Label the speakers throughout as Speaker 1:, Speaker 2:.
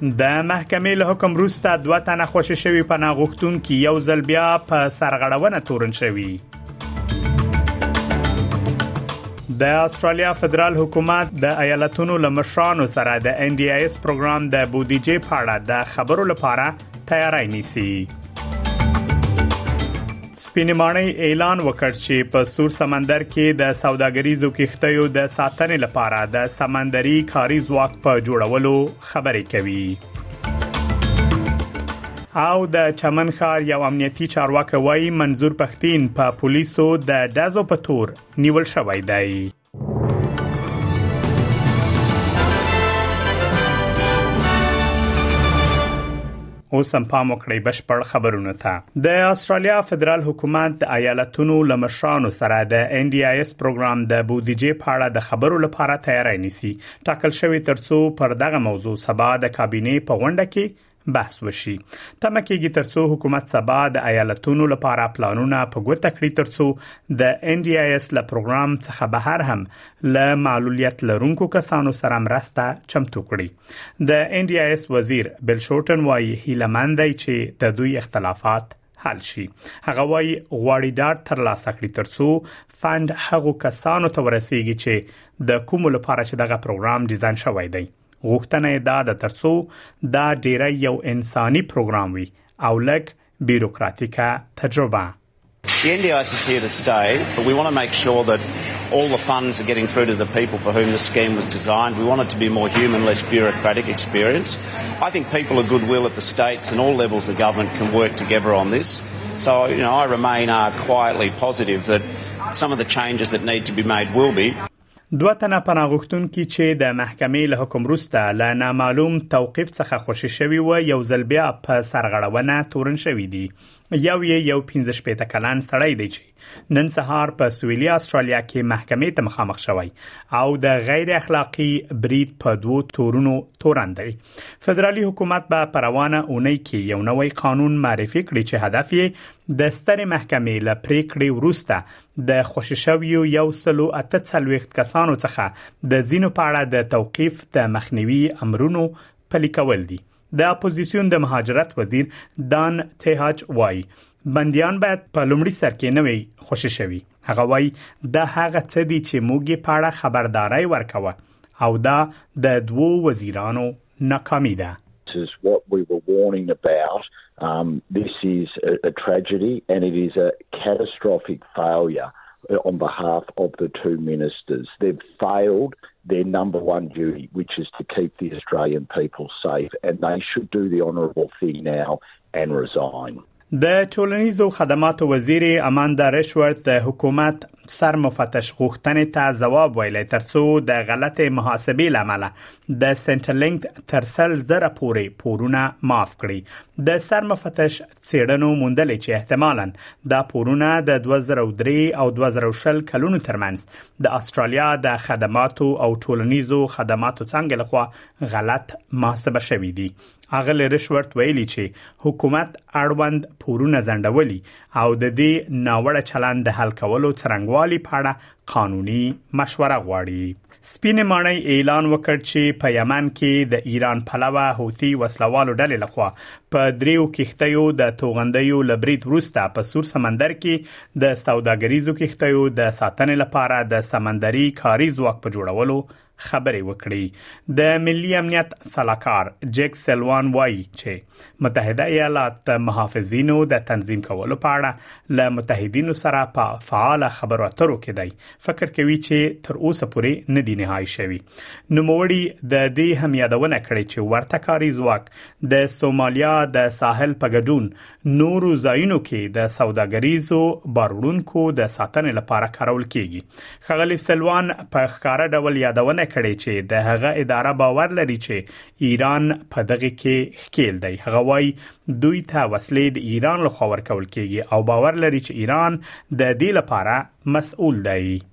Speaker 1: د محکمې له حکم وروسته دوه تنه خوشې شوي پناه غوښتونکي یو ځل بیا په سرغړونه تورن شوي د استرالیا فدرال حکومت د ایالتونو لمشانو سره د ان ډي اس پروګرام د بودیجې په اړه د خبرو لپاره تیاری نیسي سپینې ماڼۍ اعلان وکړ چې په سور سمندر کې د سوداګریزو کښتیو د ساتنې لپاره د سمندري کاري ځواک په جوړولو خبرې کوي او د چمن ښار یو امنیتي چارواکي وایي منظور پښتین په پولیسو د دزو په تور نیول شوی دی اوس هم پام وکړئ بشپړ خبرونه ته د استرالیا فدرال حکومت د ایالتونو لمشانو سره د ان ډي آی اس پروګرام د بودیجې په اړه د خبرو لپاره تیاری نیسي ټاکل شوی ترڅو پر دغه موضوع سبا د کابینه په غونډه کې بحث وشي تمه کېږي ترڅو حکومت سبا د ایالتونو لپاره پلانونه په ګوته کړي ترڅو د ان ډي آی اس له پروګرام څخه بهر هم له معلولیت لرونکو کسانو سره مرسته چمتو کړي د ان ډي آی اس وزیر بل شورټن وايي هیله مند دی چې د دوی اختلافات حل شي هغه وايي غواړي ډاډ ترلاسه کړي ترڅو فند هغو کسانو ته ورسیږي چې د کوم لپاره چې دغه پروګرام ډیزاین شوی دی غوښتنه د ترسو دا ډیره یو انساني پروګرام وي او لک تجربه
Speaker 2: The NDIS is here to stay, but we want to make sure that all the funds are getting through to the people for whom the scheme was designed. We want it to be a more human, less bureaucratic experience. I think people of goodwill at the states and all levels of government can work together on this. So, you know, I remain uh, quietly positive that some of the changes that need to be made will be.
Speaker 1: دوه تنه پناه غوښتونکي چې د محکمې له حکم وروسته له نامعلوم توقیف څخه خوشې شوي و یو ځل بیا په سرغړونه تورن شوي دي یو یې یو 15 شپېته کلن سړی دی چې نن سهار په سویلي استرالیا کې محکمې ته مخامخ شوی او د غیر اخلاقی برید په دوو تورونو تورن دی فدرالي حکومت به په روانه اونۍ کې یو نوی قانون معرفي کړي چې هدف یې د سترې محکمې له پریکړې وروسته د خوشې شویو یو سلو اته څلوېښت کسانو څخه د ځینو په اړه د توقیف د مخنیوي امرونو پلي کول دي د اپوزیسیون د مهاجرت وزیر دان تهاج وای بندیان باید په لومړي سر کې نه وي خوشې شوي هغه وای دا هغه څه دي چې موږ په اړه خبرداري ورکوه او دا د دوو وزیرانو ناکامي ده
Speaker 3: is what we were warning about. Um, this is a, a tragedy and it is a catastrophic failure on behalf of the two ministers. They've failed their number one duty, which is to keep the Australian people safe, and they should do the honourable thing now and resign.
Speaker 1: د ټولنیزو خدماتو وزیر اماندا رشورت د حکومت سر مفتش غوښتنې ته ځواب ویلی ترڅو د غلط محاسبې لامل د سنټرلینک تر سل زره پورې پورونه معاف کړي د سر مفتش چیرنو موندل چې احتمالا دا پورونه د 2003 او 2020 کلونو ترمنځ د استرالیا د خدماتو او ټولنیزو خدماتو څنګه لخوا غلط محاسبه شوې دي اغلې رشورت ویلي چې حکومت اړوند پورونه ځنډولي او د دې ناوړه چلند د حل کولو څرنګوالي په اړه قانوني مشوره غواړي سپین ماڼۍ اعلان وکړ چې په یمن کې د ایران پلوه حوثي وسلوالو ډلې لخوا په دریو کښتیو د توغندیو لبرید وروسته په سور سمندر کې د سوداګریزو کښتیو د ساتنې لپاره د سمندري کاري ځواک په جوړولو خبرې وکړي د ملي امنیت سلاکار جک سلوان وایي چې متحده ایالات محافظینو د تنظیم کولو په اړه له متحدینو سره په فعال خبرو اترو کې دی فکر کوي چې تر اوسه پورې نه دی نهایی شوی نو موړي د دې هم یادونه کړې چې ورته کاری ځواک د سومالیا د ساحل په ګډون نورو ځایونو کې د سوداګریزو باروړونکو د ساتنې لپاره کارول کیږي خغلی سلوان په ښکارا ډول یادونه کړې چې د هغه اداره باور لري چې ایران په دغه کې ښکیل دی هغه وای دوی ته وسلې د ایران لخوا ورکول کیږي او باور لري چې ایران د دې لپاره مسؤل دی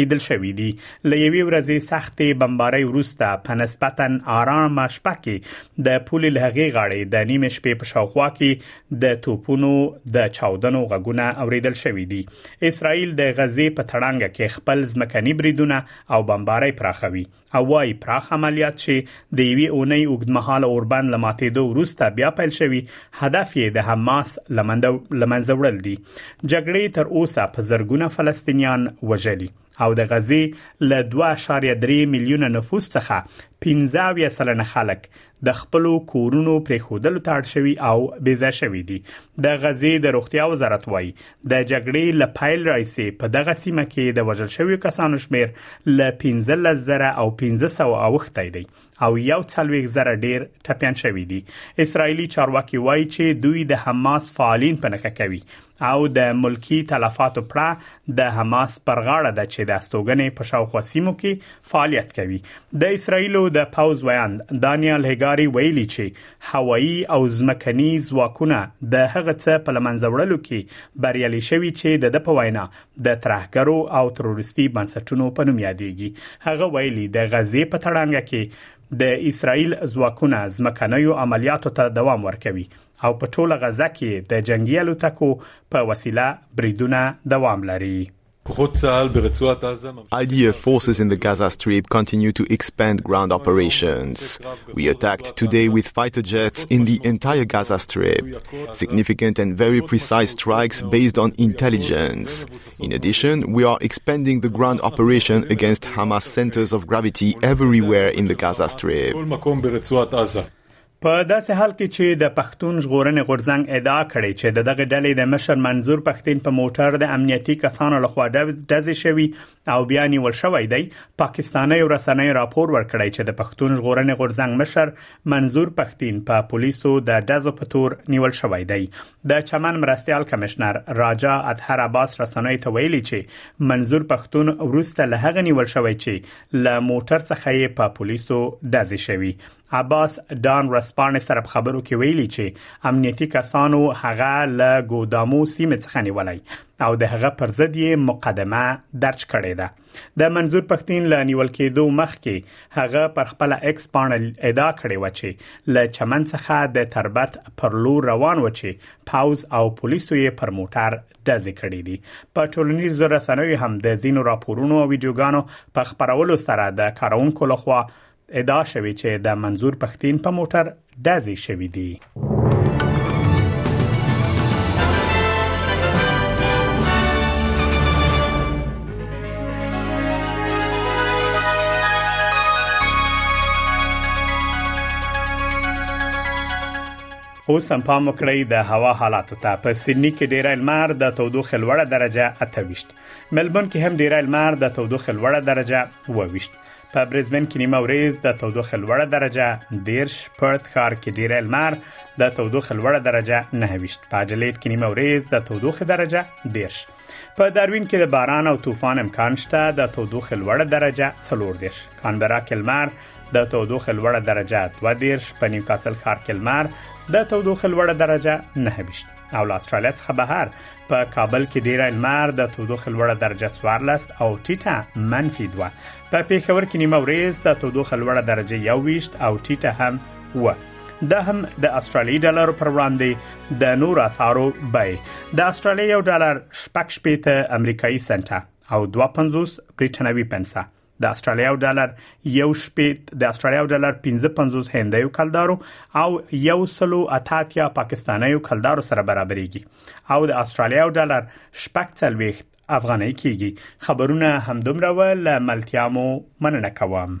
Speaker 1: لیدل شوې دي له یوې ورځې سختې بمبارۍ وروسته په نسبتا آرام شپه کې د پولې لهغې غاړې د نیمه شپې په شاوخوا کې د توپونو د چاودنو غږونه اوریدل شوې دي اسرائیل د غزې په تړانګه کې خپل ځمکني بریدونه او بمبارۍ پراخوي او وايي، پراخ عملیات چې د یوې اونۍ اوږدمهاله اوربند له ماتېدو وروسته بیا پیل شوي، هدف یې د حماس له منځه وړل دي. جګړې تر اوسه په زرګونه فلسطینیان وژلي او د غزې له دوه اعشاریه درې میلیونه نفوس څخه پنځه اویا سلنه خلک د خپلو کورونو پرېښودلو ته اړ شوي او بې ځای شوي دي د غزې د روغتیا وزارت وایي د جګړې له پیل راهیسې په دغه سیمه کې د وژل شویو کسانو شمیر له 15000 او 1500 اوښتی دی او یو څلويخ زره ډیر ټپيان شوي دي اسرایلی چارواکي وایي چې دوی د حماس فعالین په نخښه کوي او د ملکی تلفاتو پړه د حماس پر غاړه ده چې د استوګنې په شاوخوا سیمو کې فعالیت کوي د اسرایل د پوز ویاند دانیال هګاری ویلي چې هوایی او ځمکني ځواکونه د هغه څه په لمنځوړلو کې بریالي شوي چې د د په وینا د ترهګرو او تروریستي بنسټونو په نوم یادېږي هغه ویلي د غزې په تړانګه کې د اسرایل ځواکونه ځمکنیو عملیاتو ته دوام ورکوي او په ټوله غزه کې د جنگي الوتکو په وسیله بریدونه دوام لري
Speaker 4: IDF forces in the Gaza Strip continue to expand ground operations. We attacked today with fighter jets in the entire Gaza Strip. Significant and very precise strikes based on intelligence. In addition, we are expanding the ground operation against Hamas centers of gravity everywhere in the Gaza Strip.
Speaker 1: په داسې حال کې چې د پښتون ژغورنې غورځنګ ادعا کړې چې د دغه ډلې د مشر منظور پښتین په موټر د امنیتي کسانو لخوا ډزې شوې او بیا نیول شوې دی پاکستاني ورسنۍ راپور ورکړی چې د پښتون ژغورنې غورځنګ مشر منظور پښتین په پا پولیسو د ډزو په تور نیول شوې دی د چمن مرستيال کمشنر راجا اطهر عباس رسنۍ ته ویلي چې منظور پښتون ورسته له هغه نیول شوې چې له موټر څخه یې په پا پولیسو ډزې شوې عباس ډان ورسپانې سره په خبرو کې ویلي چې امنیتي کسانو هغه له ګودامو سیمه څخه نیولای او د هغه پر ضد یې مقدمه درج کړې ده د منظور پښتین له نیول کېدو مخکې هغه پر خپل ایکس پاڼه ادعا کړې و چې له چمن څخه د تربت پر لور روان و چې پاوز او پولیسو یې پر موټر ډزې کړې دي په ټولنیزو رسنیو هم د زینو راپورونو او ویډیوګانو په خبرولو سره د کارونکو لخوا ادعا شوې چې د منظور پښتين په موټر ډزې شوې دي اوس هم پام وکړئ د هوا حالاتو ته په سیدنی کې ډیره لمر د تودوخې لوړه درجه 28 ملبون کې هم ډیره لمر د تودوخې لوړه درجه 22 په برزبن کې نیمه ورځ د تودوخه لوړه درجه دیرش پرت ښار کې ډیر لمر د تودوخه لوړه درجه 9 په اډلیډ کې نیمه ورځ د تودوخه درجه دیرش په داروین کې د باران او طوفان امکان شته د تودوخه لوړه درجه 4 دیرش کانبرا کې لمر د تودوخه لوړه درجه 2 دیرش په نیوکاسل ښار کې لمر د تودوخه لوړه درجه 9 او له استرالیا څخه بهر په کابل کې ډیره لمر د تودوخې لوړه درجه 14 او ټیټه منفي 2 په پیښور کې نیمه ورځ د تودوخې لوړه درجه 21 او ټیټه هم و دا هم د استرالی ډالر پر وړاندې د نور اسعارو بای د استرالی یو ډالر شپږ شپېته امریکایي سنټه او 250 بریټانوي پنسه د استرالیا ډالر یو شپې د استرالیا ډالر 1550 هندیو کلدارو او یو سلو اتاتیا پاکستانیو کلدارو سره برابرېږي او د استرالیا ډالر شپږ څلويخت افغانۍ کیږي خبرونه همدومره ول ملتیامو مننه کوم